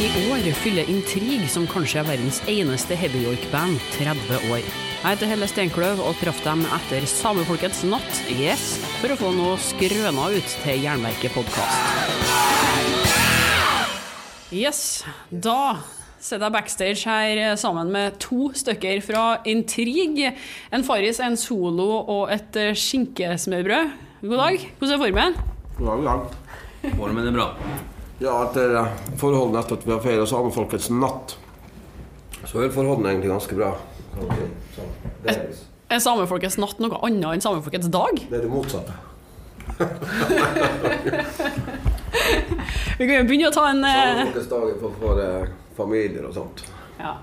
I år fyller Intrig, som kanskje er verdens eneste heavyjoik-band, 30 år. Jeg heter Helle Steinkløv og traff dem etter Samefolkets natt, yes, for å få noe skrøna ut til Jernverket podkast. Yes, da sitter jeg backstage her sammen med to stykker fra Intrig. En Farris, en Solo og et skinkesmørbrød. God dag. Hvordan er formen? God dag. Formen er bra. Ja, etter forholdene etter at vi har feira samefolkets natt, så er forholdene egentlig ganske bra. er, Er Samefolkets natt noe annet enn Samefolkets dag? det er det motsatte. Vi kan jo begynne å ta en eh, Samefolkets dag for, for eh, familier og sånt. ja.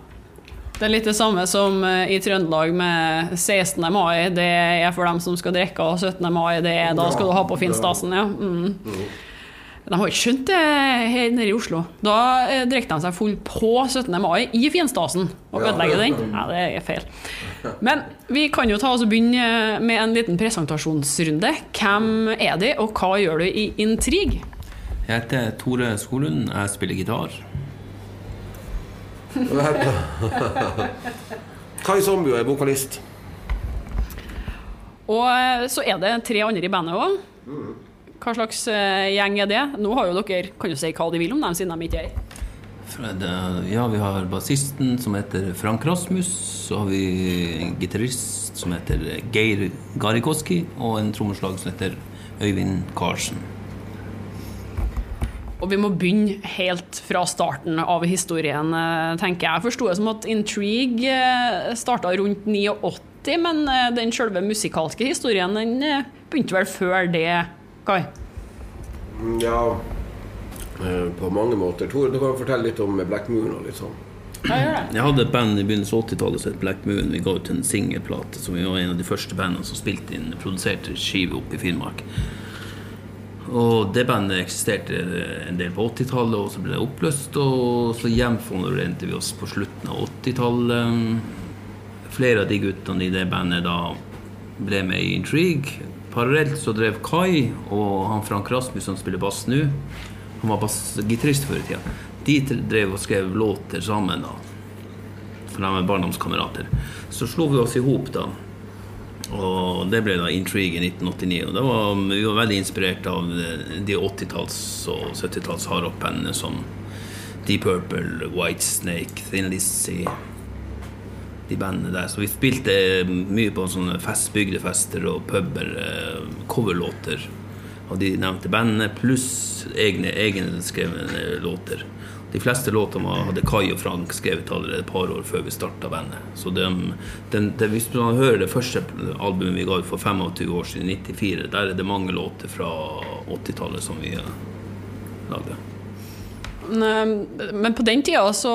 Det er litt det samme som eh, i Trøndelag med 16. mai. Det er for dem som skal drikke, og 17. mai det er da skal du ha på Finstasen. Ja. Mm. De har ikke skjønt det her nede i Oslo. Da eh, drikker de seg full på 17. mai i Finstasen og ødelegger den. Ja, det er feil. Men vi kan jo ta oss og begynne med en liten presentasjonsrunde. Hvem er de, og hva gjør du i Intrig? Jeg heter Tore Skolund. Jeg spiller gitar. Kai Zombio er vokalist. Og eh, så er det tre andre i bandet òg. Hva slags eh, gjeng er det? Nå har jo dere kan jo si hva de vil om dem, siden de ikke er her. Eh, Ja, vi har bassisten som heter Frank Rasmus. Så har vi en gitarist som heter Geir Garikoski, og en trommeslag som heter Øyvind Karlsen. Og vi må begynne helt fra starten av historien, eh, tenker jeg. Jeg forsto det som at Intrigue starta rundt 89, men den sjølve musikalske historien den begynte vel før det, Kai? Ja, eh, på mange måter. Tore, du kan fortelle litt om Black Moon og litt sånn. Jeg hadde et band i begynnelsen av 80-tallet som het Black Moon. Vi ga ut en singelplate som vi var en av de første bandene som spilte inn produserte skive oppe i Finnmark. Og det bandet eksisterte en del på 80-tallet, og så ble det oppløst. Og så hjemforente vi oss på slutten av 80-tallet. Flere av de guttene i det bandet da ble med i Intrigue. Parallelt så drev Kai og han Frank Rasmus som spiller bass nå. Han var bassgitarist før i tida. De drev og skrev låter sammen. da For de er barndomskamerater. Så slo vi oss i hop, da. Og det ble da Intrigue i 1989. Og da var, vi var veldig inspirert av de 80-talls- og 70-talls hardrockbandene som Deep Purple, White Snake, Thin Lizzie De bandene der. Så vi spilte mye på sånne fest, bygdefester og puber, eh, coverlåter av de nevnte bandene, pluss egne egenskrevne låter. De fleste låtene hadde Kai og Frank skrevet allerede et par år før vi starta bandet. Så de, de, de, Hvis man hører det første albumet vi ga ut for 25 år siden, 94, der er det mange låter fra 80-tallet som vi eh, lagde. Men men på den tida så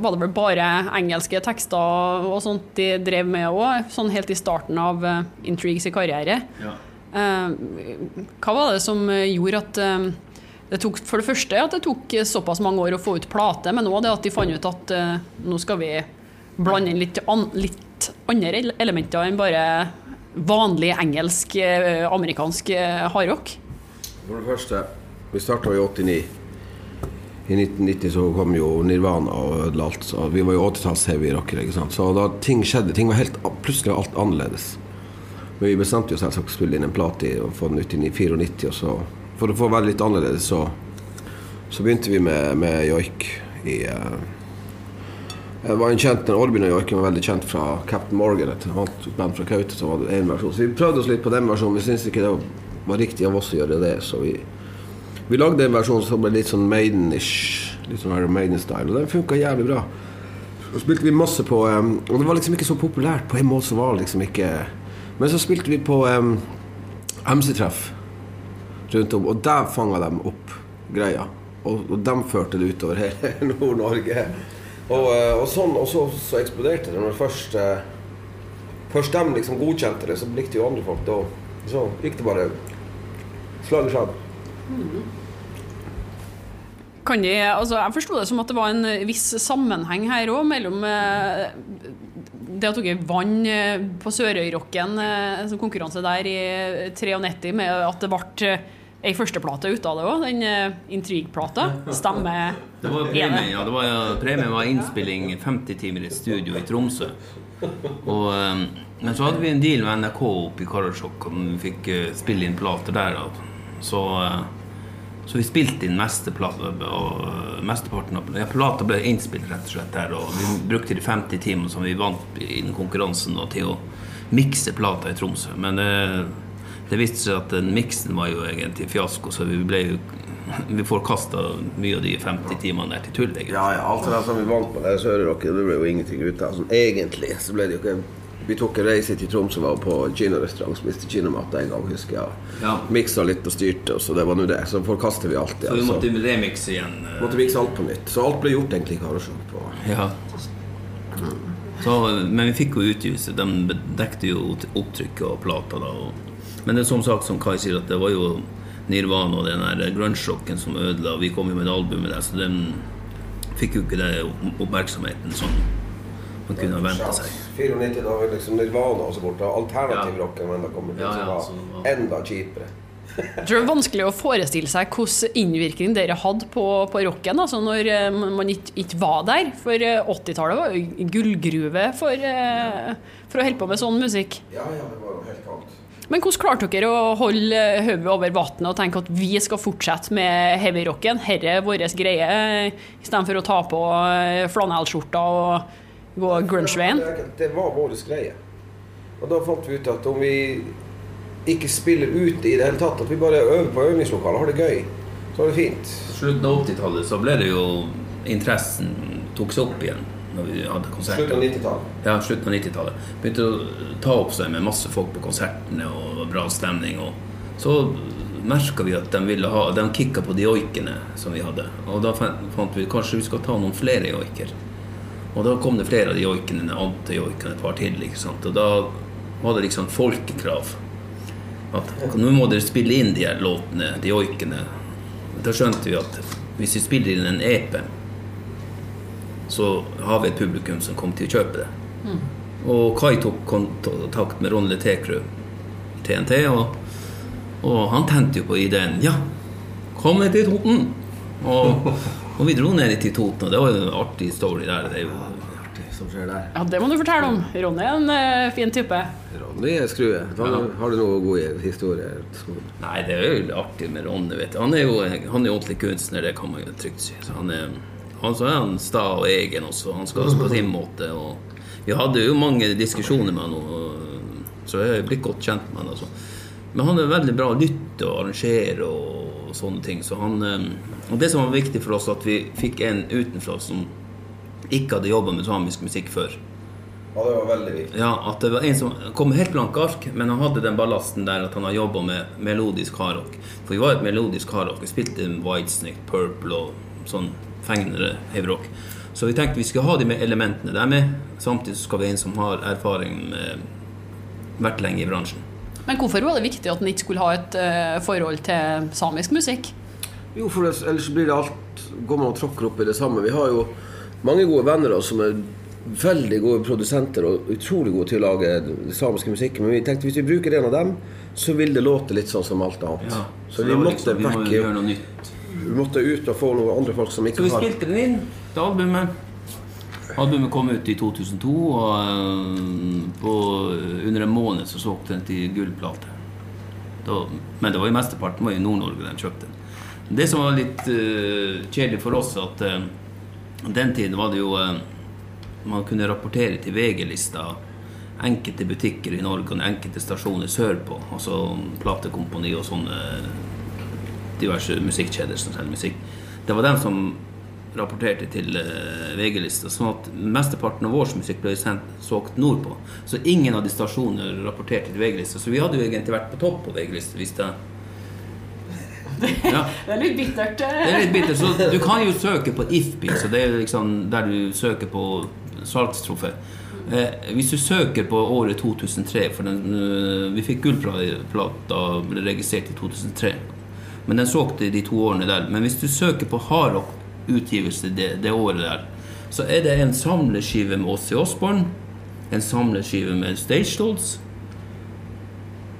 var det vel bare engelske tekster og sånt de drev med òg, sånn helt i starten av eh, Intrigues karriere. Ja. Hva var det som eh, gjorde at eh, det tok For det første at det tok såpass mange år å få ut plate, men òg det at de fant ut at eh, nå skal vi blande inn litt, an, litt andre elementer enn bare vanlig engelsk, amerikansk hardrock. For det første, vi starta i 89. I 1990 så kom jo Nirvana og ødela alt. Så vi var jo 80-talls heavy rockere. ikke sant? Så da ting skjedde, ting var helt plutselig alt annerledes. Men vi bestemte jo selvsagt å spille inn en plate og få den ut i 94. Og så, for å få være litt annerledes, så, så begynte vi med, med joik i uh, det var en kjent, Orbin og Joiken var veldig kjent fra Captain Morgan, et annet band fra Kautokeino. var det en versjon. Så vi prøvde oss litt på den versjonen. Vi syntes ikke det var, var riktig av oss å gjøre det, så vi, vi lagde en versjon som ble litt sånn Maiden-ish. Litt sånn Iron Maiden-style, og den funka jævlig bra. Så spilte vi masse på um, Og det var liksom ikke så populært på en måte som var liksom ikke Men så spilte vi på um, MC-treff rundt om, og der fanga de opp greia. Og, og de førte det utover hele Nord-Norge. Og, eh, og sånn, og så, så eksploderte det. Når først, eh, først de liksom godkjente det, så likte jo andre folk det òg. Så gikk det bare slag i slag. Kan de, altså jeg forsto det som at det var en viss sammenheng her òg, mellom eh, det at dere vant eh, på Sørøyrocken, som en sånn konkurranse der i 93, med at det ble ei førsteplate ut av det òg, den Intrigue-plata. Stemmer det? Var premien, ja, det var, premien var innspilling 50 timer i studio i Tromsø. Og, men så hadde vi en deal med NRK oppe i Karasjok, og vi fikk spille inn plater der. Så, så vi spilte inn mesteparten av ja, Plata ble innspilt rett og slett der, og vi brukte de 50 timene som vi vant i konkurransen, da, til å mikse plata i Tromsø. Men eh, det viste seg at den miksen var jo egentlig fiasko, så vi ble jo vi forkasta mye av de 50 timene der til tull. Egentlig. Ja, ja, alt det som vi vant på der hører dere, det ble jo ingenting ut av. Sånn, egentlig så ble det jo ikke Vi tok en reise til Tromsø, var på kinarestaurant, spiste kinamat en gang, husker jeg. Ja. Miksa litt og styrte, og så det var nå det. Så forkaster vi alltid. Så vi måtte altså. remikse igjen? Uh... Måtte mikse alt på nytt. Så alt ble gjort egentlig i Karasjok. På. Ja. Mm. Så, men vi fikk jo utgivelse. De dekte jo opptrykket og plata da. Og men det er som sagt, som Kai sier, at det var jo Nirvana og den der grunge-sjokken som ødela. Vi kom jo med et album med det, så den fikk jo ikke den oppmerksomheten som man kunne ha venta seg. 94, da var liksom Nirvana også borte. Alternativrocken ja. enda kommet til, ja, ja, som ja. enda kjipere. Jeg tror det er vanskelig å forestille seg hvilken innvirkning dere hadde på, på rocken altså når eh, man ikke, ikke var der. For 80-tallet eh, var jo gullgruve for, eh, for å holde på med sånn musikk. Ja, ja, det var jo helt annet. Men hvordan klarte dere å holde hodet over vannet og tenke at vi skal fortsette med heavyrocken? Dette er vår greie, istedenfor å ta på flanellskjorta og gå grunge-veien? Det var vår greie. Og da fant vi ut at om vi ikke spiller ute i det hele tatt, at vi bare øver på øvingslokalet, har det gøy, så er det fint. Slutten av 80-tallet så ble det jo interessen tok seg opp igjen når vi hadde konserter. Slutten av 90-tallet? Ja, slutten av 90-tallet. Begynte å ta opp seg med masse folk på konsertene og bra stemning. Og så merka vi at de ville ha De kicka på de joikene som vi hadde. Og da fant vi kanskje vi skal ta noen flere joiker. Og da kom det flere av de joikene, antijoikene, et par til. Og da var det liksom folkekrav. At nå må dere spille inn de her låtene, de joikene. Da skjønte vi at hvis vi spiller inn en EP så har vi et publikum som kommer til å kjøpe det. Mm. Og Kai tok kontakt med Ronny Tekrø TNT, og, og, han tente jo på ideen. Ja, kom ned til Toten! Og, og, vi dro ned til Toten, og det var jo en artig story der. Det er jo som skjer der. Ja, Det må du fortelle om. Ronny er en uh, fin type. Ronny er skrue. Ja. Har du noen gode historier? Nei, det er jo artig med Ronny. vet du. Han er jo han er ordentlig kunstner, det kan man jo trygt si. Så han er han så er han sta og egen også. Han skal også på sin måte. Og vi hadde jo mange diskusjoner med han, så jeg er blitt godt kjent med han. Altså. Men han er veldig bra å lytte og arrangere og sånne ting. Så han, eh, og det som var viktig for oss, at vi fikk en utenfra som ikke hadde jobba med samisk musikk før. Ja, det var veldig viktig. Ja, at det var En som kom med helt blanke ark, men han hadde den ballasten der at han har jobba med melodisk hardrock. For vi var et melodisk hardrock. Vi spilte Whitesnake, Purple og sånn fengende heavrock. Så vi tenkte vi skulle ha de med elementene der med. Samtidig skal vi ha en som har erfaring med vært lenge i bransjen. Men hvorfor var det viktig at en ikke skulle ha et uh, forhold til samisk musikk? Jo, for ellers blir det alt Går man og tråkker opp i det samme. Vi har jo mange gode venner av oss som er veldig gode produsenter og utrolig gode til å lage samisk musikk. Men vi tenkte hvis vi bruker en av dem, så vil det låte litt sånn som alt annet. Ja, så, så vi måtte liksom, vi må gjøre noe nytt. Vi måtte ut og få noen andre folk som ikke har Så vi spilte den inn til albumet. Albumet kom ut i 2002, og uh, på, under en måned så solgte den til gullplate. men det var jo mesteparten var i Nord-Norge den kjøpte. Det som var litt uh, kjedelig for oss, at uh, den tiden var det jo Man kunne rapportere til VG-lista enkelte butikker i Norge og enkelte stasjoner sørpå. Altså platekompani og sånne diverse musikkjeder som selger musikk. Det var dem som rapporterte til uh, VG-lista. Sånn at mesteparten av vår musikk ble solgt nordpå. Så ingen av de stasjonene rapporterte til VG-lista. Så vi hadde jo egentlig vært på topp på VG-lista hvis det ja. Det er litt bittert. Det er litt bittert. Så du kan jo søke på IFPI, så det er liksom der du søker på salgstrofé. Eh, hvis du søker på året 2003, for den, uh, vi fikk gullplata registrert i 2003 men den solgte de to årene der. Men hvis du søker på hardrock-utgivelse det, det, året der, så er det en samleskive med Åssi Osborn, en samleskive med Stage Dolls,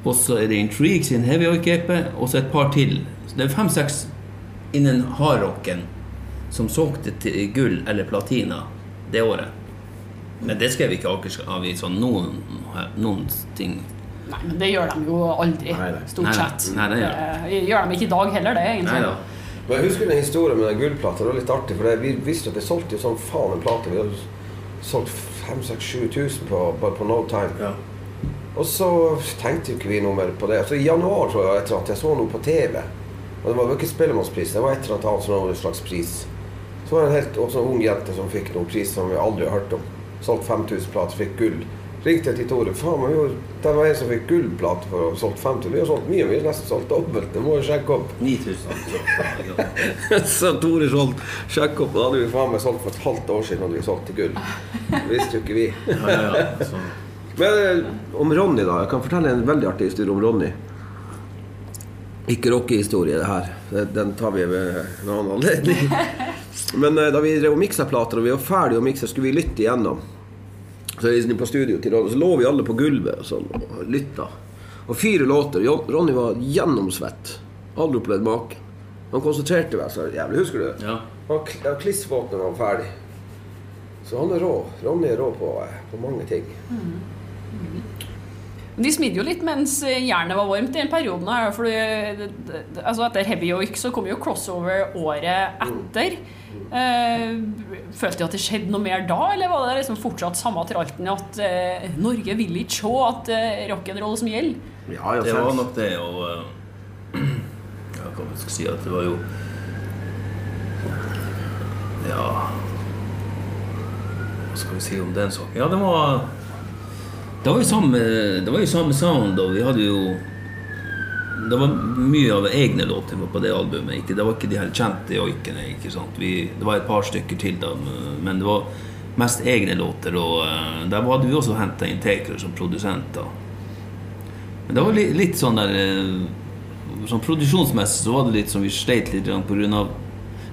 Og så er det Intrigue sin Heavy Oik-EP, og så et par til. Så det er fem-seks innen hardrocken som solgte til gull eller platina det året. Men det skrev ikke Akersavisa noen, noen ting Nei, men det gjør de jo aldri, Nei, nei. stort Nei, nei. sett. Nei, det gjør Det gjør de ikke i dag heller, det, egentlig. Nei da. Men jeg husker den historien med den gullplata. Det var litt artig, for det, vi visste at det solgte jo sånn faen en plate. Vi hadde solgt 5000-7000 på, bare på no time. Og så tenkte jo ikke vi noe mer på det. Altså I januar tror jeg, etter at jeg så noe på TV. Og det var jo ikke Spellemannspris, det var et eller annet en slags pris. Så var det en helt også en ung jente som fikk noen pris som vi aldri har hørt om. Solgt 5000 plater, fikk gull. Ringte jeg til Tore. Faen, men jo, det var en som fikk gullplate for å ha solgt 5000. Vi har solgt mye, vi har nesten solgt dobbelt. Det må jo sjekke opp. 9000. så Tore solgt sjekk opp, da hadde vi faen meg solgt for et halvt år siden. hadde vi solgt til gull. Visste jo ikke vi. Ja, ja, ja. Men eh, om Ronny, da. Jeg kan fortelle en veldig artig historie om Ronny. Ikke rockehistorie, det her. Den tar vi ved en annen anledning. Men eh, da vi drev og miksa plater, og vi var ferdige å mikse, skulle vi lytte igjennom. Så vi på studio til Ronny, så lå vi alle på gulvet og sånn, og lytta. Og fire låter. Ronny var gjennomsvett. Aldri opplevd maken. Han konsentrerte seg så jævlig. Husker du det? Ja. Han var kl- ja, kliss våt når han var ferdig. Så han er rå. Ronny er rå på, på mange ting. De smidde jo litt mens jernet var varmt i den perioden. her, for det- det- altså Etter Heavy Joik så kom jo crossover året etter. Eh, følte du at det skjedde noe mer da, eller var det liksom fortsatt samme tralten at eh, Norge vil ikke se at eh, rock'n'roll som gjelder? Ja, ja, Det var nok det, og eh, Ja, hva skal jeg si at det var jo Ja Hva skal vi si om den saken? Ja, det var Det var jo samme, det var jo samme sound, og vi hadde jo Det var mye av egne låter på det albumet. Ikke, det var ikke de helt kjente joikene. Ikke sant? Vi, det var et par stykker til, da, men det var mest egne låter. Og uh, der hadde vi også henta inn Taker som produsenter. Men det var litt, litt sånn der uh, Sånn produksjonsmessig så var det litt som vi sleit litt pga.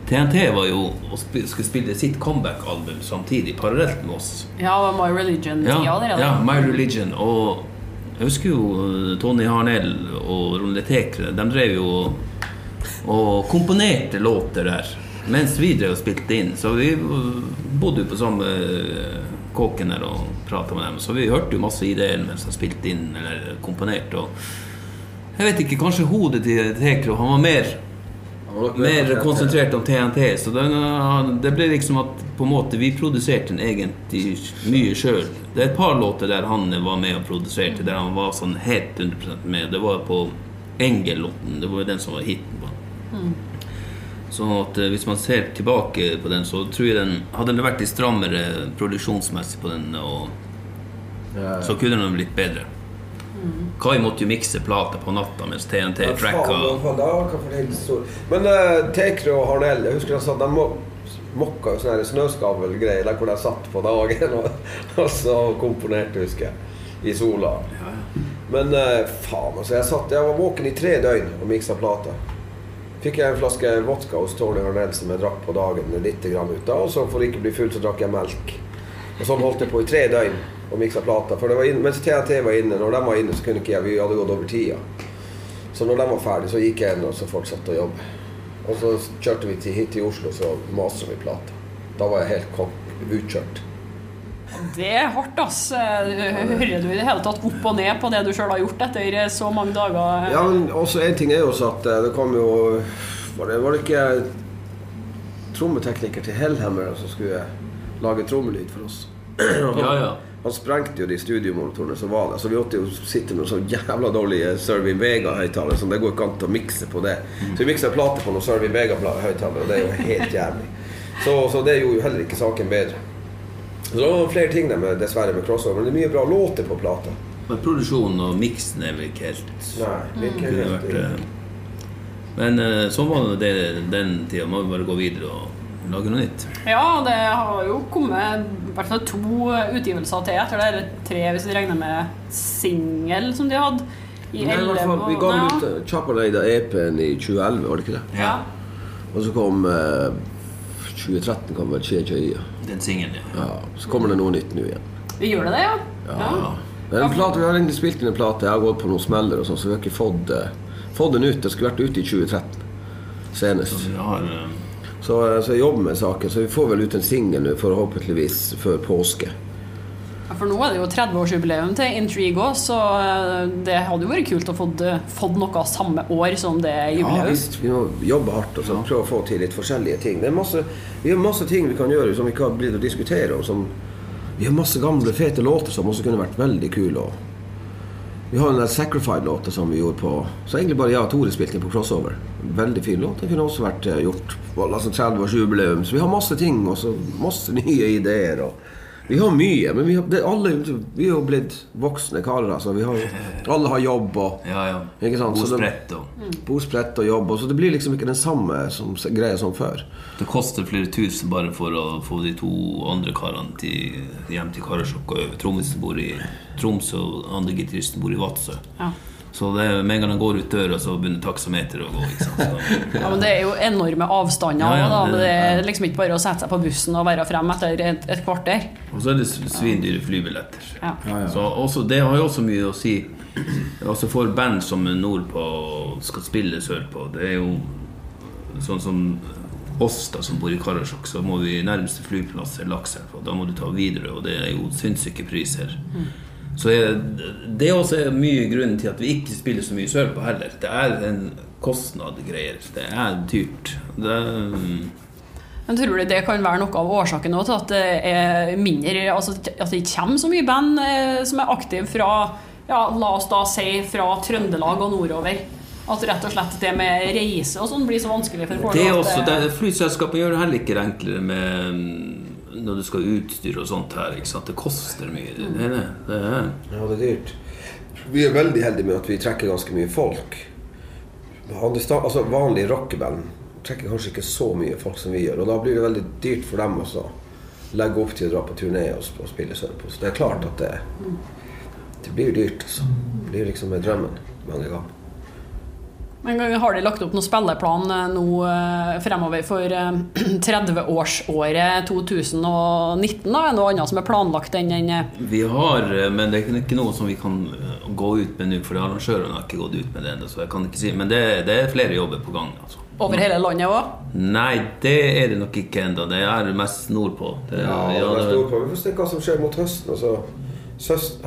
TNT var jo og skulle spille sitt comeback-album samtidig, parallelt med oss. Ja, My Religion-tida Ja, ja, My Religion. Og jeg husker jo eh, Tony Harnell og Ronny Tekre. De drev jo og, komponerte låter der mens vi drev og spilte inn. Så vi bodde jo på samme eh, kåken der og prata med dem. Så vi hørte jo masse ideer mens de spilte inn eller komponerte. Og jeg vet ikke, kanskje hodet til Tekre Han var mer mer konsentrert om TNT. Så det, det ble liksom at på en måte vi produserte den egentlig mye sjøl. Det er et par låter der han var med og produserte, der han var sånn helt 100% med. Det var på Engel-låten. Det var jo den som var hiten på den. Sånn at eh, hvis man ser tilbake på den, så tror jeg den Hadde den vært litt strammere produksjonsmessig på den, og, så kunne den blitt bedre. Kai måtte jo mikse plater på natta mens TNT Ja, tracka. Men uh, Tekre og Harnell, jeg husker de sa de må, mokka jo sånne her snøskavlgreier der hvor de satt på dagen og, og så komponerte, husker jeg. I sola. Men uh, faen, altså. Jeg, satt, jeg var våken i tre døgn og miksa plater. Fikk jeg en flaske vodka hos Tony Harnell som jeg drakk på dagen litt grann ut av. Og så for ikke å bli full, så drakk jeg melk. Og sånn holdt jeg på i tre døgn og miksa plata. For det var inn, mens TNT var inne, når de var inne, så kunne ikke jeg Vi hadde gått over tida. Så når de var ferdige, så gikk jeg inn og så fortsatte å jobbe. Og så kjørte vi til, hit til Oslo, så maste vi plata. Da var jeg helt kokk, utkjørt. Det er hardt, ass. Hører du i det hele tatt opp og ned på det du sjøl har gjort etter så mange dager? Ja, men også en ting er jo også at eh, det kom jo Var det, var det ikke trommetekniker til Hellhammer som skulle lage trommelyd for oss? Ja, ja. Han sprengte jo de studiomonitorene som var der, så vi måtte jo sitte med så jævla dårlige Servin Vega-høyttalere, så det går ikke an å mikse på det. Så vi miksa plate på noen Servin Vega-høyttalere, og det er jo helt jævlig. Så, så det gjorde jo heller ikke saken bedre. Så det var flere ting der med, dessverre med crossover, men det er mye bra låter på plata. Men produksjonen og miksen er vel ikke helt Nei, det ikke helt vært eh, Men eh, sånn var det den tida. Må vi bare gå videre og lage noe nytt. Ja, det har jo kommet i hvert fall to utgivelser til etter det. Eller tre, hvis vi regner med singel som de hadde. I Nei, i fall, vi ga ja. ut uh, Chapaleida EP-en i 2011, var det ikke det? Ja. Og så kom eh, 2013 kom vel Che ja. Den singelen, ja. ja. Så kommer det noe nytt nå igjen. Vi gjør det, ja? ja? Ja. Men plate, Vi har egentlig spilt inn en plate, jeg har gått på noen smeller, og sånn, så vi har ikke fått, eh, fått den ut. Det skulle vært ute i 2013 senest. Så vi har uh... så, så, jeg jobber med saken, så vi får vel ut en singel forhåpentligvis før påske. Ja, for nå er det jo 30-årsjubileum til Intrigue òg, så det hadde jo vært kult å få fått noe samme år som det jubileet. Ja, visst. Vi må jobbe hardt og så prøve å få til litt forskjellige ting. Det er masse, vi har masse ting vi kan gjøre som vi ikke har blitt å diskutere. Og som vi har masse gamle, fete låter som også kunne vært veldig kule. Vi har den der Sacrified-låta som vi gjorde på Så egentlig bare jeg og Tore spilte inn på Crossover. Veldig fin låt. Den kunne også vært eh, gjort på altså 30-årsjubileum. Så vi har masse ting og masse nye ideer. Og vi har mye, men vi har, det, alle, vi er jo blitt voksne karer. Altså. Har, alle har jobb og ja, ja. Bordsbrett og Det, bosprett og jobb. Og så det blir liksom ikke den samme som, greia som før. Det koster flere tusen bare for å få de to andre karene til, hjem til Karasjok. Trommisen bor i Tromsø, og andre gitaristen bor i Vadsø. Ja. Så det, med en gang han går ut døra, så begynner taksameteret å gå. Så, ja, men Det er jo enorme avstander. Ja, ja, det, det, er liksom ikke bare å sette seg på bussen og være frem etter et, et kvarter. Og så er det svindyre flybilletter. Så også, det har jo også mye å si. Altså For band som nordpå skal spille sørpå, det er jo sånn som oss da som bor i Karasjok, så må vi nærmeste flyplass er Lakselv. Da må du ta videre, og det er jo sinnssyke priser. Mm. Så det er også mye grunnen til at vi ikke spiller så mye sørpå heller. Det er en kostnad-greier. Det er dyrt. Det men tror du det kan være noe av årsaken til at det er mindre altså at det ikke kommer så mye band eh, som er aktive fra ja, la oss da si fra Trøndelag og nordover? At rett og slett det med reise og sånn blir så vanskelig for folk? Det er også, det, Flyselskapet gjør det heller ikke enklere med når du skal utstyre og sånt her. ikke sant? Det koster mye. Det, det, det er. Ja, det er dyrt. Vi er veldig heldige med at vi trekker ganske mye folk. Altså Vanlige rockeband trekker kanskje ikke så mye folk som vi gjør. Og da blir det veldig dyrt for dem også legge opp til å dra på turné og spille sørpå. Så det er klart at det, det blir dyrt. Altså. Det blir liksom drømmen mange ganger. Men har de lagt opp noen spilleplan eh, nå eh, fremover for 30-årsåret eh, 2019? Da? Er det noe annet som er planlagt enn den Vi har, men det er ikke noe som vi kan gå ut med nå, for arrangørene har ikke gått ut med det ennå. Så jeg kan ikke si Men det, det, er flere jobber på gang. Altså. Over hele landet òg? Nei, det er det nok ikke ennå. Det er mest nordpå. Det, ja, ja, det er nordpå. Vi får se hva som skjer mot høsten. Altså,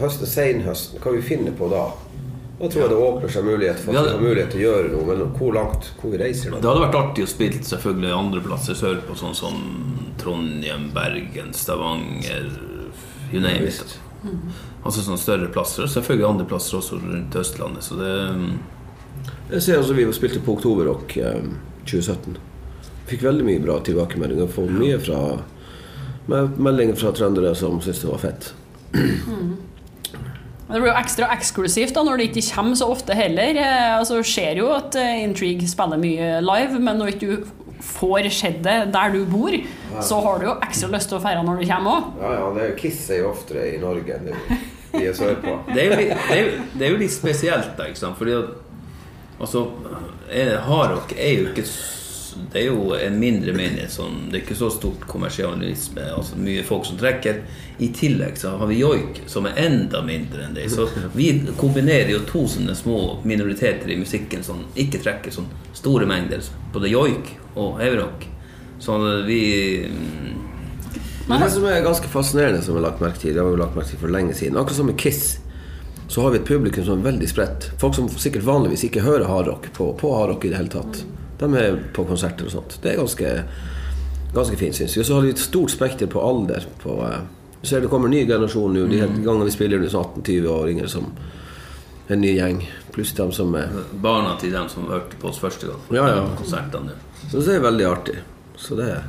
høsten, senhøsten. Hva vi finner på da. Da tror jeg det åpner seg mulighet for at vi har mulighet til å gjøre noe. Men hvor langt hvor vi reiser da? Det hadde vært artig å spille selvfølgelig andreplasser sørpå, sånn som Trondheim, Bergen, Stavanger You name it. Altså sånne større plasser. Selvfølgelig andre plasser også rundt Østlandet. Så det Jeg ser altså vi spilte på Oktoberrock eh, 2017. Fikk veldig mye bra tilbakemeldinger. Fått mye fra meldinger fra trøndere som syntes det var fett. Mm. Det blir jo ekstra eksklusivt da, når det ikke kommer så ofte heller. Eh, altså, ser jo at eh, Intrigue spiller mye live, men når ikke du får sett det der du bor, ja. så har du jo ekstra lyst til å feire når du kommer òg. Ja, ja. Det kisser Kiss er jo oftere i Norge enn vi er sørpå. det, er jo det, er, det er jo litt spesielt, da. ikke sant? Fordi at altså, Hardrock er jo ikke det er jo en mindre menighet. Sånn, det er ikke så stort kommersialisme. Altså mye folk som trekker. I tillegg så har vi joik, som er enda mindre enn det. Så vi kombinerer jo to sånne små minoriteter i musikken som ikke trekker sånn store mengder. Både joik og heavyrock. Så vi mm, det som er ganske fascinerende, som vi har lagt merke til, det har vi lagt merke til for lenge siden, akkurat som med Kiss, så har vi et publikum som er veldig spredt. Folk som sikkert vanligvis ikke hører hardrock på, på hardrock i det hele tatt. De er på konserter og sånt. Det er ganske, ganske fint, syns vi. Og så har de et stort spekter på alder. På, uh, ser det kommer en ny generasjon nå. De mm. gangene vi spiller under 18-20-åringer som en ny gjeng. Pluss dem som er Barna til dem som hørte på oss første gang. Ja, ja. Så det er veldig artig. Så det er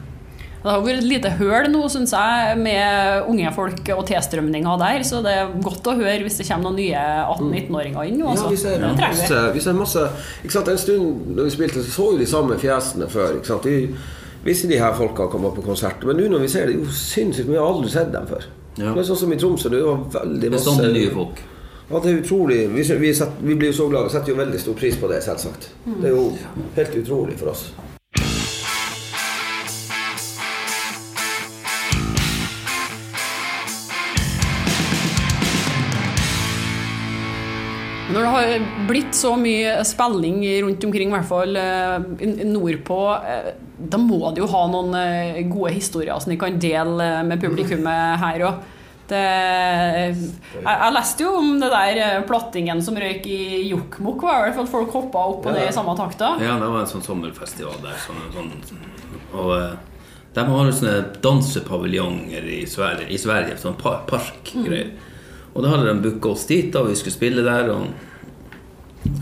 det har vært et lite høl nå, syns jeg, med unge folk og tilstrømninga der. Så det er godt å høre hvis det kommer noen nye 18-19-åringer inn. Også. Ja, vi ser, masse, vi ser masse ikke sant? En stund da vi spilte, så så jo de samme fjesene før. Ikke sant? De, visste de her folka kommer på konsert. Men nå når vi ser det, jo sinnssykt Vi har aldri sett dem før. Ja. Det er sånn som i Tromsø. Det var veldig masse Bestandig sånn nye folk. Ja, det er utrolig. Vi, vi, set, vi blir jo så glad. Vi setter jo veldig stor pris på det, selvsagt. Det er jo helt utrolig for oss. Når det har blitt så mye spilling rundt omkring, i hvert fall eh, nordpå, eh, da må du jo ha noen eh, gode historier som de kan dele med publikummet her òg. Jeg, jeg, leste jo om det der plattingen som røyk i Jokkmokk, folk hoppa opp og ned i samme takta. Ja, det var en sånn sommerfestival der. Sånn, sånn, og de har sånne dansepaviljonger i Sverige, i Sverige sånn parkgreier. Mm. Og da hadde de booka oss dit, da vi skulle spille der. Og,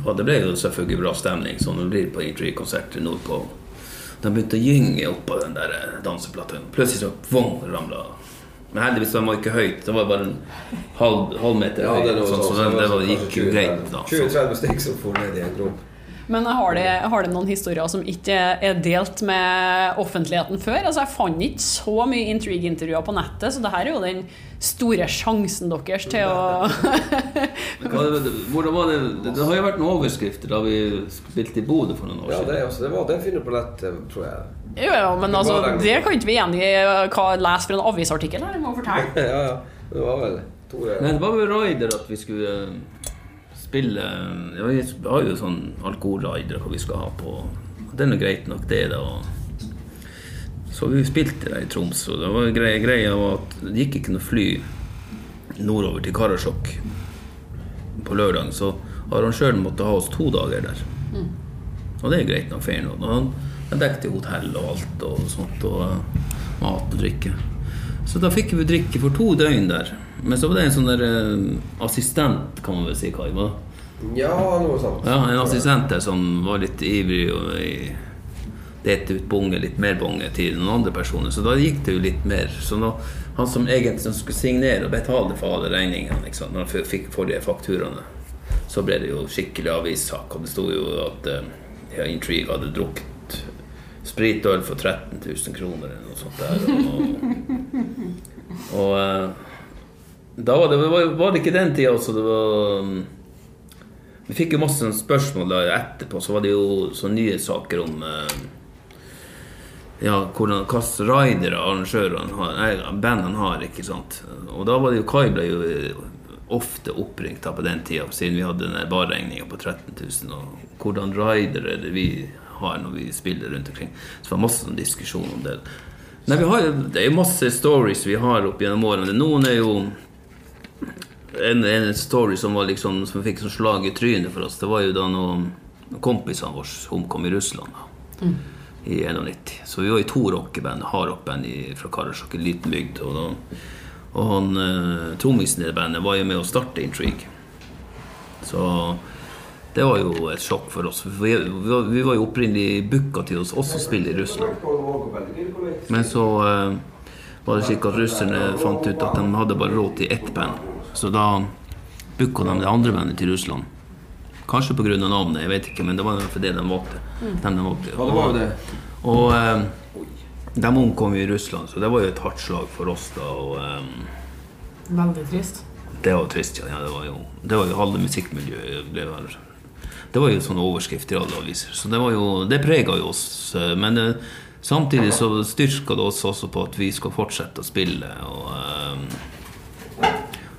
og det ble jo selvfølgelig bra stemning, som det blir på Intrigue-konserter nordpå. De begynte å gynge oppå den der danseplata. Plutselig så vong, ramla Men heldigvis den var ikke høyt. Det var bare en halv, halv meter høyt. Ja, sånn, så det, det, det gikk jo greit. 20-30 stykker som for ned i en grop. Men har det, har det, noen historier som ikke er delt med offentligheten før? Altså, Jeg fant ikke så mye intrigue-intervjuer på nettet, så det her er jo den store sjansen deres til å Hvordan var det? Det har jo vært noen overskrifter da vi spilte i Bodø for noen år siden. Ja, det, altså, det var den finner på nett, tror jeg. Jo, ja, men altså, det kan ikke vi igjen hva lese for en avisartikkel her. Må fortelle. ja, ja. Det var vel Tore Men det var vel Raider at vi skulle spille ja, Vi har jo sånn alkoholrider hva vi skal ha på. Det er nå greit nok, det. da Så vi spilte der i Troms, og det var greia, greia var at det gikk ikke noe fly nordover til Karasjok på lørdag, så arrangøren måtte ha oss to dager der. Mm. Og det er greit nok fair nok. Han, han dekket hotell og alt og sånt, og uh, mat og drikke. Så da fikk vi drikke for to døgn der. Men så var det en sånn der uh, assistent, kan man vel si, Kai. Ja, noe sånt. Ja, En assistent der som var litt ivrig og delte ut bonge, litt mer bonge til noen andre personer. Så da gikk det jo litt mer. Så nå, han som egentlig skulle signere og betale for alle regningene, liksom, når han fikk forrige fakturaene, så ble det jo skikkelig avissak. Og det sto jo at uh, ja, Intrigue hadde drukket spritøl for 13 000 kroner eller noe sånt der. Og, og uh, da var det, var, var det ikke den tida også. Det var um, vi fikk jo masse spørsmål da etterpå, så var det jo så nye saker om eh, ja, hvordan, hvilke ridere arrangørene har, nei, bandene har. ikke sant? Og da var det jo Kai ble jo ofte oppringt da på den tida, siden vi hadde den barregninga på 13 000. Og hvordan ridere vi har når vi spiller rundt omkring. Så det var masse sånn diskusjon om det. Nei, har, det er jo masse stories vi har opp gjennom årene. Noen er jo en, en, story som, var liksom, som fikk sånn slag i trynet for oss, det var jo da noen kompisene våre omkom i Russland. da mm. I 91. Så vi var i to rockeband, hardrockband fra Karasjok, en liten bygd. Og, da, og han eh, trommisen i det bandet var jo med å starte Intrigue. Så det var jo et sjokk for oss. Vi, vi, vi var jo opprinnelig booka til oss også spille i Russland. Men så eh, var det slik at russerne fant ut at de hadde bare råd til ett band. Så da booka de det andre bandet til Russland. Kanskje pga. navnet, jeg vet ikke, men det var for det de valgte. Mm. De valgte. Og, var det. Og, og de omkom i Russland, så det var jo et hardt slag for oss da. Og, um, Veldig trist. Det var trist, ja. Det var jo, det var jo halve musikkmiljøet ble Det var jo sånne overskrifter i alle aviser. Så det, var jo, det prega jo oss. Men uh, samtidig så styrka det oss også på at vi skal fortsette å spille. Og um,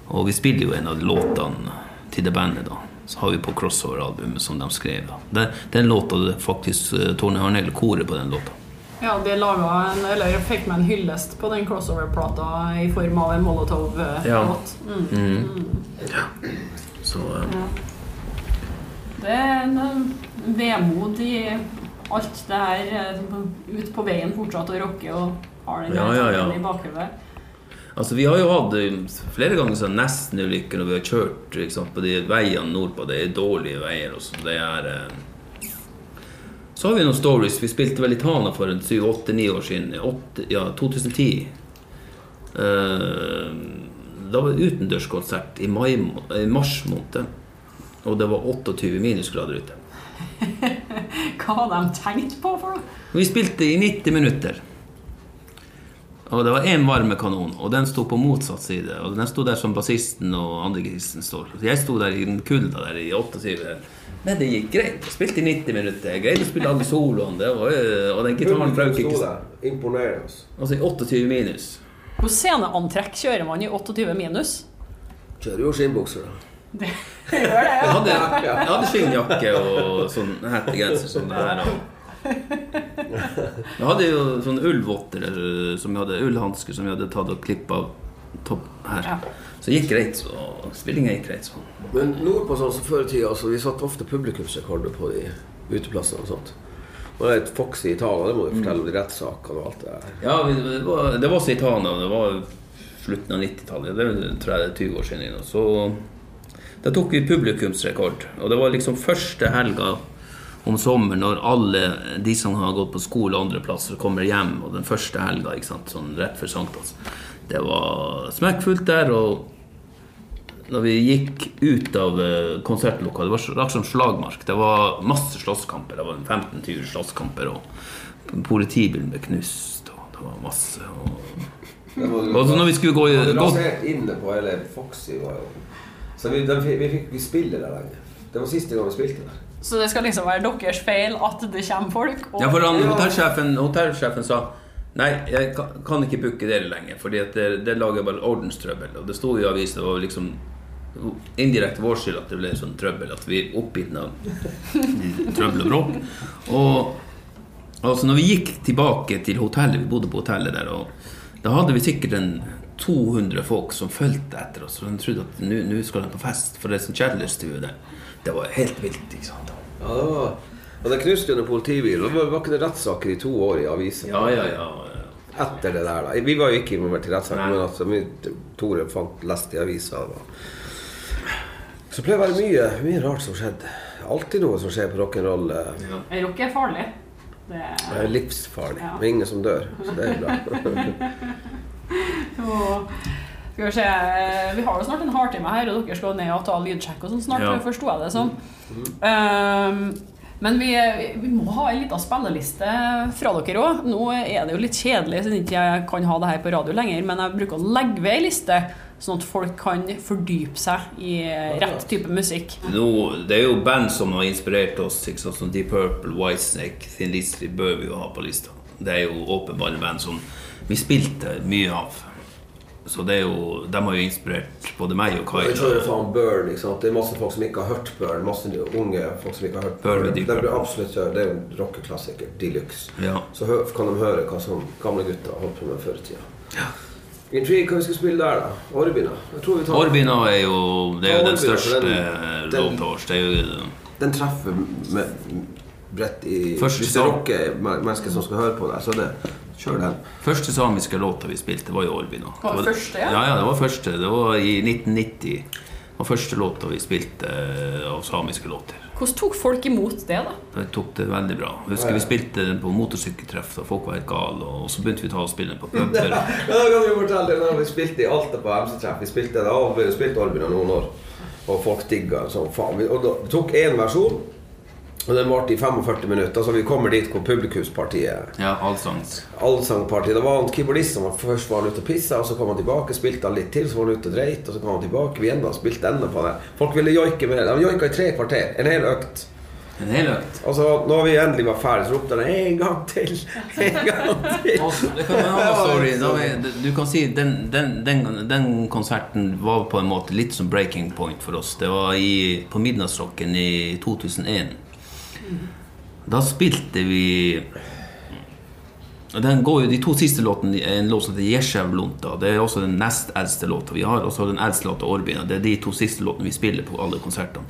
og vi spiller jo en av låtene til det bandet, da. Så har vi på crossover-albumet som de skrev. da. Den, den låta det faktisk uh, Tone Harnell koret på den låta. Ja, de laga en, eller fikk med en hyllest på den crossover-plata i form av en Molotov-låt. Ja. Mm. Mm. Mm. ja. Så um. ja. Det er en vemod i alt det her eh, ut på veien fortsatt å rocke og har den ja, ja, ja. i bakhodet. Altså, vi har jo hatt eh, flere ganger sånn nestenulykker når vi har kjørt liksom, på de veiene nordpå. Det er dårlige veier. Også. Det er, eh... Så har vi noen stories. Vi spilte vel i Tana for 7-8-9 år siden. 8, ja, 2010. Eh... Da var det utendørskonsert i, mai, i mars måned. Og det var 28 minusgrader ute. Hva har de tenkt på for noe? Vi spilte i 90 minutter. Og det var én varmekanon, og den sto på motsatt side. Og den sto der som bassisten og andregitaristen står. Så jeg sto der i den kulda der i 28. Men det gikk greit. Jeg spilte i 90 minutter. Jeg greide å spille alle soloene. Og den gitaren brøk ikke. Imponerende. Altså i 28 minus. Hvor sceneantrekk kjører man i 28 minus? Kjører jo skinnbukser, da. Det gjør det, Jeg ja. hadde, jeg hadde skinnjakke og sånn hettegenser som det her. Og jeg hadde jo sånn ullvotter som vi hadde ullhansker som vi hadde tatt og klippa av topp her. Ja. Så det gikk greit. Så spillinga gikk greit. Så. Men nordpå sånn som før i tida, altså, vi satte ofte publikumsrekorder på de uteplassene og sånt. Og det er et Fox i Italia, det må du fortelle om de rettssakene og alt det der. Ja, det var, det var Citana. Det var slutten av 90-tallet. Det tror jeg det er 20 år siden. Så da tok vi publikumsrekord. Og det var liksom første helga om sommeren når alle de som har gått på skole andre plasser, kommer hjem. Og den første helga, ikke sant, sånn rett før sankthans. Det var smekkfullt der. og når vi gikk ut av eh, konsertlokalet, det var akkurat som slagmark. Det var masse slåsskamper. Det var 15-20 slåsskamper, og politibilen ble knust, og det var masse. Og, og så når vi skulle gå, i- gå inne på hele Foxy. Var jo. Så vi, de, vi fikk vi spille der lenge. Det var siste gang vi spilte der. Så det skal liksom være deres feil at det kommer folk? Og Ja, for han, hotellsjefen, hotellsjefen sa Nei, jeg kan, ikke booke dere lenger, Fordi det, det lager bare ordenstrøbbel. Og det sto i avisen, det var liksom indirekte vår skyld at det ble sånn trøbbel. At vi er oppgitt av trøbbel og bråk. Og altså når vi gikk tilbake til hotellet, vi bodde på hotellet der, og da hadde vi sikkert en 200 folk som fulgte etter oss. Og de trodde at nå nå skal de på fest, for det er sånn kjellerstue der. Det var helt vilt. ikke sant? Ja, det var og det knuste jo en politibil. Det var ikke det rettssaker i to år i avisen Ja, ja, ja. etter det der. da. Vi var jo ikke involvert i rettssaken, men altså, vi, Tore fant, leste i avisa. Så ble Så det å være mye, mye rart som skjedde. Alltid noe som skjer på rock'n'roll. eh, ja. Rock er farlig. Det Det er livsfarlig. Ja. Det er ingen som dør, så det er bra. Og skal vi se eh, Vi har jo snart en halvtime her, og dere skal ned og ta lydsjekk og sånn snart, Ja. forsto jeg det som. Um, men vi, vi må ha en liten spilleliste fra dere òg. Nå er det jo litt kjedelig siden ikke jeg kan ha det her på radio lenger, men jeg bruker å legge ved ei liste, sånn at folk kan fordype seg i rett type musikk. Nå, det er jo band som har inspirert oss, ikke sant, som Deep Purple, Whitesnake, Thin Lizzy bør vi jo ha på lista. Det er jo åpenbare band som vi spilte mye av. Så det er jo, de har jo inspirert både meg og Jeg kjører Kai. faen Burn. ikke sant? Det er masse folk som ikke har hørt Burn. Masse unge folk som ikke har hørt Burn Burn. Det blir absolutt. Det er jo en rockeklassiker de luxe. Ja. Så kan de høre hva som gamle gutter har holdt på med før i tida. Intrigue, hva vi skal spille der, da? Orbina? Jeg tror vi tar Orbina er jo, det er jo den største låtårs. den- Det er jo Den treffer med bredt i Først Hvis det er mennesker som skal høre på det, så er det Kjør den. Første samiske låta vi spilte, var jo Orbina. Var første, ja? ja? Ja, det var første. Det var i 1990. Det var første låta vi spilte eh, av samiske låter. Hvordan tok folk imot det, da? Det tok det veldig bra. Jeg husker vi spilte den på motorsykkeltreff da folk var helt gale, og så begynte vi å ta og spille den på puber. Ja, da kan vi fortelle det vi spilte i Alta på MC-treff. Vi spilte da av, vi spilte Orbina noen år, og folk digga sånn faen. Og da, vi tok én versjon, og den varte i 45 minutter. Så vi kommer dit hvor publikumspartiet Ja, allsangs. Allsangpartiet. Det var en keyboardist som først var ute og pissa, og så kom han tilbake, spilte han litt til, så var han ute og dreit, og så kom han tilbake. Vi enda spilte enda på det. Folk ville joike med. det. De joika i tre kvarter. En hel økt. En hel økt. Og så når vi endelig var ferdig, så ropte han en gang til. En gang til. Kan vi- Du kan si den, den, den, den konserten var på en måte litt som breaking point for oss. Det var i, på Midnattsrocken i 2001. Da spilte vi den går jo, De to siste låtene er en låt som heter Jesjevlunta. Det er også den nest eldste låta vi har. Og så den eldste låta Orbina. Det er de to siste låtene vi spiller på alle konsertene.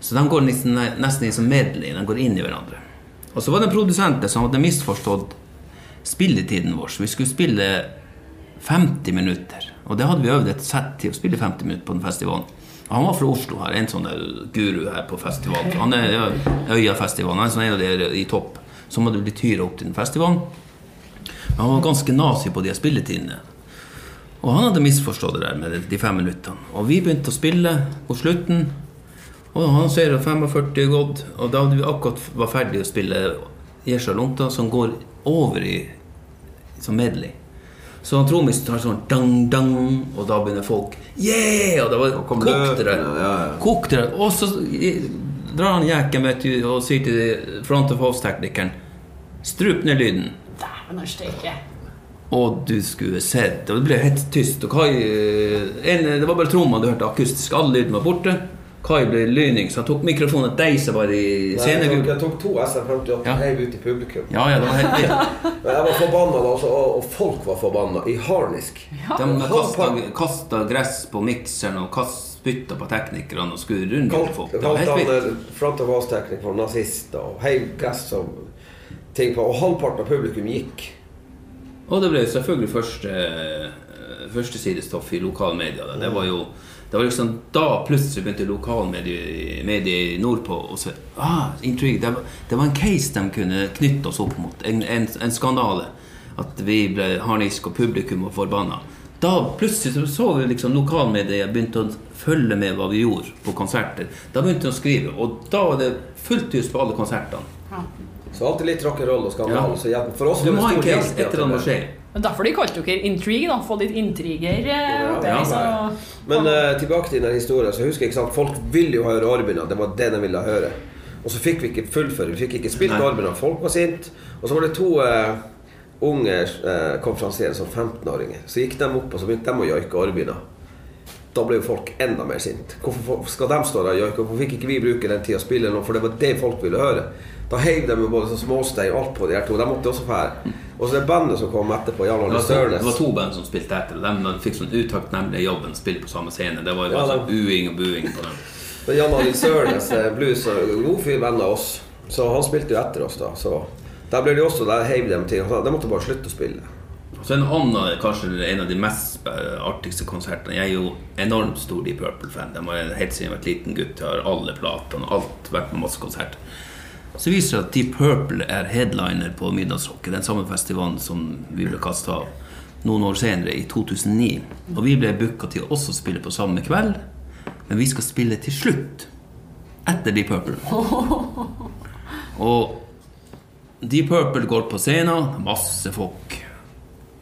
Så de går nesten, nesten i som medley. De går inn i hverandre. Og så var det en produsent som hadde misforstått spilletiden vår. Så vi skulle spille 50 minutter. Og det hadde vi øvd et sett til å spille 50 minutter på den festivalen. Han var fra Oslo her, en sånn guru her på festival. Han er Øyafestivalen, han er sånn en av de i topp som hadde blitt tyra opp til den festivalen. Men han var ganske nazi på de spilletidene. Og han hadde misforstått det der med de fem minuttene. Og vi begynte å spille på slutten. Og han ser at 45 er gått, og da vi akkurat var ferdig å spille Jesja Lunta, som går over i som medley. Så han trommisen tar sånn dang, dang, og da begynner folk Yeah! Og da var kom kokte det. ja, ja. Kokte det. Og så drar han jekken vet du, og sier til front of house-teknikeren Strup ned lyden. Dæven og steike. Og du skulle sett Og det ble helt tyst. Og Kai, en, det var bare tromma du hørte akustisk. All lyden var borte. Kai ble lyning, så han tok mikrofonen til deg som var i Nei, jeg, tok, jeg tok to SM58 Ja. heiv ut i publikum. Ja, ja, det var helt. Men jeg var forbanna, da, altså, og, folk var forbanna. I harnisk. De kasta, kasta gress på mikseren og spytta på teknikerne og skulle rundt Kalt folk. Det var helt vilt. eh, front of house-teknikk for nazister og heiv gress og ting på. Og halvparten av publikum gikk. Og det ble selvfølgelig første, førstesidestoff i lokalmedia. Det var jo det var liksom Da plutselig begynte lokalmedier medier nordpå å se ah, intrigue. Det, var, det var en case de kunne knytte oss opp mot. En, en, en skandale. At vi ble harnisk, og publikum var forbanna. Da plutselig så, så vi liksom lokalmedier begynte å følge med hva vi gjorde på konserter. Da begynte de å skrive, og da var det fullt hus på alle konsertene. Så alltid litt rock'n'roll og skandale. Ja. For oss Du var må ha en case et eller annet må skje. Men Derfor de kalte dere Intrigue, da. Få litt intriger. eh, Ja, ja, Men eh, tilbake til den historien. Så husker jeg ikke sant, Folk ville jo høre Orbina. Det var det de ville høre. Og så fikk vi ikke fullføre. Vi fikk ikke spilt Nei. Orbina. Folk var sinte. Og så var det to eh, unge eh, konferansierer, som 15-åringer. Så gikk de opp og så begynte de å joike Orbina. Da ble jo folk enda mer sinte. Hvorfor skal de stå der og joike? Hvorfor fikk ikke vi bruke den tida og spille noe? For det var det folk ville høre. Da heiv de jo både småstein og alt på de her to. De måtte også fære. Og så det bandet som kom etterpå, Det Arne to, det var to band som spilte etter. og De fikk sånn utakknemlige jobben å spille på samme scene. Det var jo Ja, bare sånn uing og buing på dem. Jan Arild Sørnes, eh, blues og god fyr, venn av oss. Så han spilte jo etter oss, da. Så der ble de også Der heiv de til. De måtte bare slutte å spille. Så en annen, kanskje en av de mest artigste konsertene Jeg er jo enormt stor Deep Purple-fan. De har helt siden jeg var liten gutt. Har alle platene, alt, vært på masse konserter. Så viser det at Deep Purple er headliner på Middagsrocket, den samme festivalen som vi ble kasta av noen år senere, i 2009. Og vi ble booka til å også spille på samme kveld, men vi skal spille til slutt. Etter Deep Purple. Og Deep Purple går på scenen, masse folk.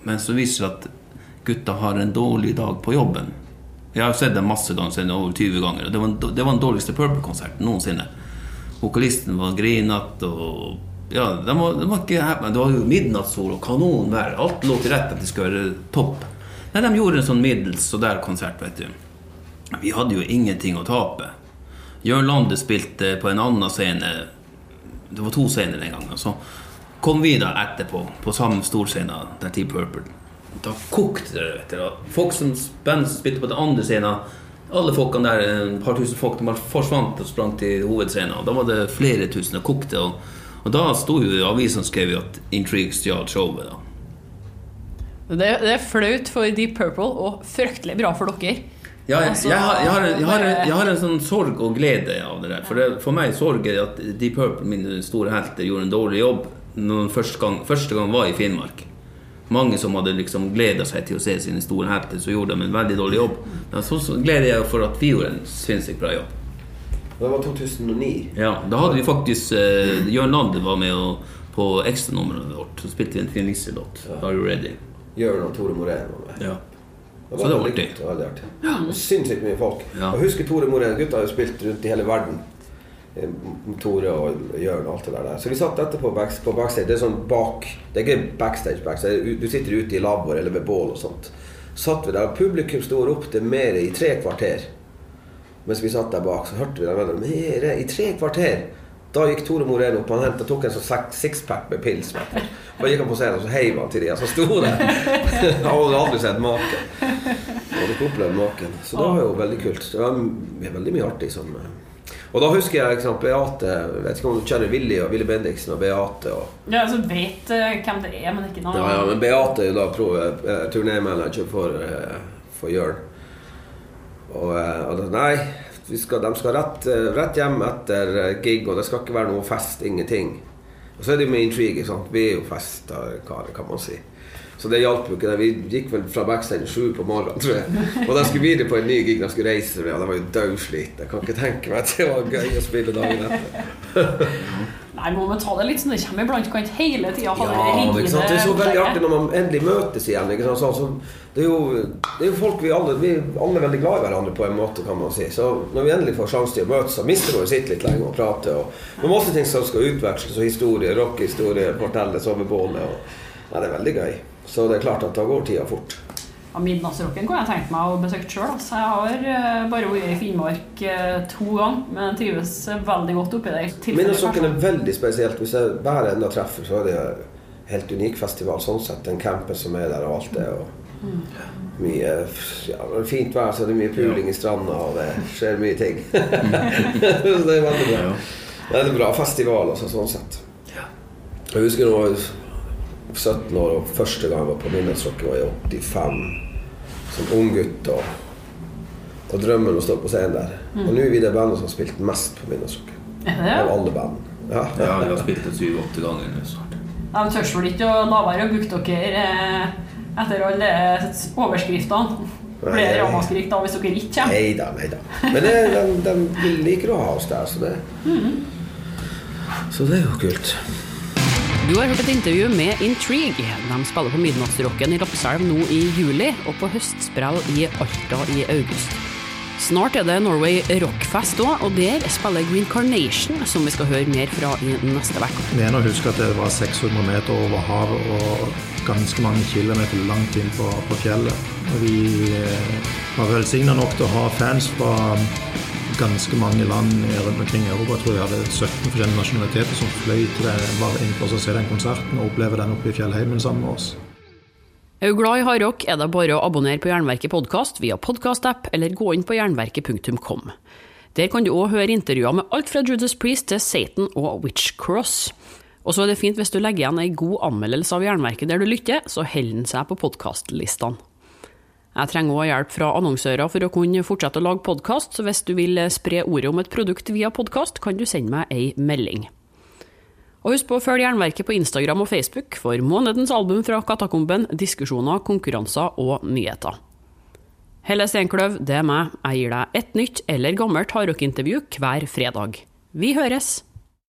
Men så viser det at gutta har en dårlig dag på jobben. Jeg har sett dem masse ganger, over 20 ganger. Det var, det var den dårligste Purple-konserten noensinne. Vokalisten var grinete og Ja, de var, de var ikke happy. Det var jo midnattssol og kanonvær. Alt lå til rette at det skulle være topp. Nei, de gjorde en sånn middels og der konsert, vet du. Vi hadde jo ingenting å tape. Jørn Lande spilte på en annen scene. Det var to scener den gangen. Så kom vi da etterpå, på samme storscene der Team Purple. Da kokte det, vet du. Folk som band som spilte på den andre scenen alle folkene der, et par tusen folk, de bare forsvant og sprang til hovedscenen. Og da var det flere tusen og kokte. Og, og da sto jo avisen skrev jo at Intrigue stjal showet. da Det, det er flaut for Deep Purple og fryktelig bra for dere. Ja, jeg, Altså, jeg, har, jeg, har, jeg, har, jeg har en sånn sorg og glede av det der. For, det, for meg sorg er at Deep Purple, mine store helter, gjorde en dårlig jobb når første gang, første gang var i Finnmark. Mange som hadde liksom gleda seg til å se sine store helter, så gjorde de en veldig dårlig jobb. Men så, så gleder jeg for at vi gjorde en sinnssykt bra jobb. Det var 2009. Ja, Da hadde vi faktisk eh, Jørn Lande var med og, på ekstranummeret vårt. Så spilte vi en Finn Lise-låt. Are you ready? Jørn og Tore Morén var med. Ja. Det var så det var artig. Sinnssykt mye folk. Ja. Jeg husker Tore Morén. Gutta har jo spilt rundt i hele verden. Eh, Tore og Jørn og alt det der. Så vi satt etterpå på backstage. Det er sånn bak Det er ikke backstage. backstage. Du sitter ute i lavvoer eller ved bål og sånt. Satt vi der, og Publikum sto og ropte 'mere' i tre kvarter. Mens vi satt der bak, så hørte vi dem mere i tre kvarter. Da gikk Tore Moreno opp. Han hentet, tok en sånn sixpack med pils. Da gikk han på scenen og så heiv han til de som sto der. Han hadde aldri sett maken. Hadde ikke opplevd maken. Så det var jo veldig kult. Det var veldig mye artig som eh. Og da husker jeg ikke Beate Vet ikke om du kjenner Willy og Willy Bendiksen og Beate og Ja, altså vet eh, hvem det er, men ikke noe. Ja, ja, men Beate er jo da pro, eh, turnémanager for, eh, for Jørn. Og, og da, nei, vi skal, de skal rett, rett hjem etter gig, og det skal ikke være noe fest, ingenting. Og så er det jo med intrigue. sant? Vi er jo festkarer, kan man si. Så det hjalp jo ikke. det. Vi gikk vel fra backstage sju på morgenen, tror jeg. Og da skulle videre på en ny gig. De skulle reise. med, og de var jo dødsslitne. Jeg kan ikke tenke meg at det var gøy å spille dagen etter. Nei, må man ta det litt sånn det kommer iblant. Kan hele tida Ja, det ikke sant? det er så veldig artig når man endelig møtes igjen. Ikke sant? Så, som- det, er jo, det er jo folk vi alle Vi er alle er veldig glad i hverandre på en måte, kan man si. Så når vi endelig får sjanse til å møtes, så mister vi å sitte litt lenge og prate. Og, og masse ting som skal utveksles, og historier, rockehistorier, fortelles over bålet. Ja, det er veldig gøy. Så det er klart at da går tida fort. Ja, Midnattsrocken kunne jeg tenkt meg å besøke sjøl. Altså. Jeg har uh, bare vært i Finnmark uh, to ganger, men trives veldig godt oppi der. Midnattsrocken er veldig spesielt. Hvis jeg hver enda treffer, så er det en helt unik festival sånn sett. Den campen som er der og alt det. Og mm. mye ja, Fint vær, så det er mye puling i stranda, og det skjer mye ting. så det er veldig bra. Det er en bra festival, altså, sånn sett. Jeg husker jeg var 17 år og første gang jeg var på Midnattsrocken, var i 85 som unggutt. Og, og drømmen å stå på scenen der. Mm. Og nå er vi det bandet som har spilt mest på Midnattsrocken. Av alle band. Ja, ja vi har spilt det syv-åtte ganger nå snart. De tør vel ikke å la være å booke dere eh, etter alle overskriftene? Blir det ramaskrik da hvis dere ikke kommer? Nei da, nei da. Men det, de, de, liker å ha oss der, så det, mm. så det er jo kult. Du har hørt et intervju med Intrigue. De spiller på Midnattsrocken i Lappeselv nå i juli, og på høstsprell i Alta i august. Snart er det Norway Rockfest òg, og der spiller Green Carnation, som vi skal høre mer fra i neste uke. Mener å huske at det var 600 meter over havet og ganske mange kilometer langt inn på, på fjellet. Vi eh, var velsigna nok til å ha fans fra ganske mange land rundt omkring i Europa. Jeg tror jeg hadde 17 forskjellige nasjonaliteter som fløy til det, bare inn for å se den konserten og oppleve den oppe i fjellheimen sammen med oss. Er du glad i hardrock, er det bare å abonnere på Jernverket podkast via podkastapp eller gå inn på jernverket.com. Der kan du òg høre intervjuer med alt fra Judas Priest til Satan og Witchcross. Og så er det fint hvis du legger igjen ei god anmeldelse av Jernverket der du lytter, så holder den seg på podkastlistene. Jeg trenger òg hjelp fra annonsører for å kunne fortsette å lage podkast, så hvis du vil spre ordet om et produkt via podkast, kan du sende meg ei melding. Og husk på å følge Jernverket på Instagram og Facebook for månedens album fra Katakomben, diskusjoner, konkurranser og nyheter. Helle Steinkløv, det er meg. Jeg gir deg et nytt eller gammelt hardrockintervju hver fredag. Vi høres!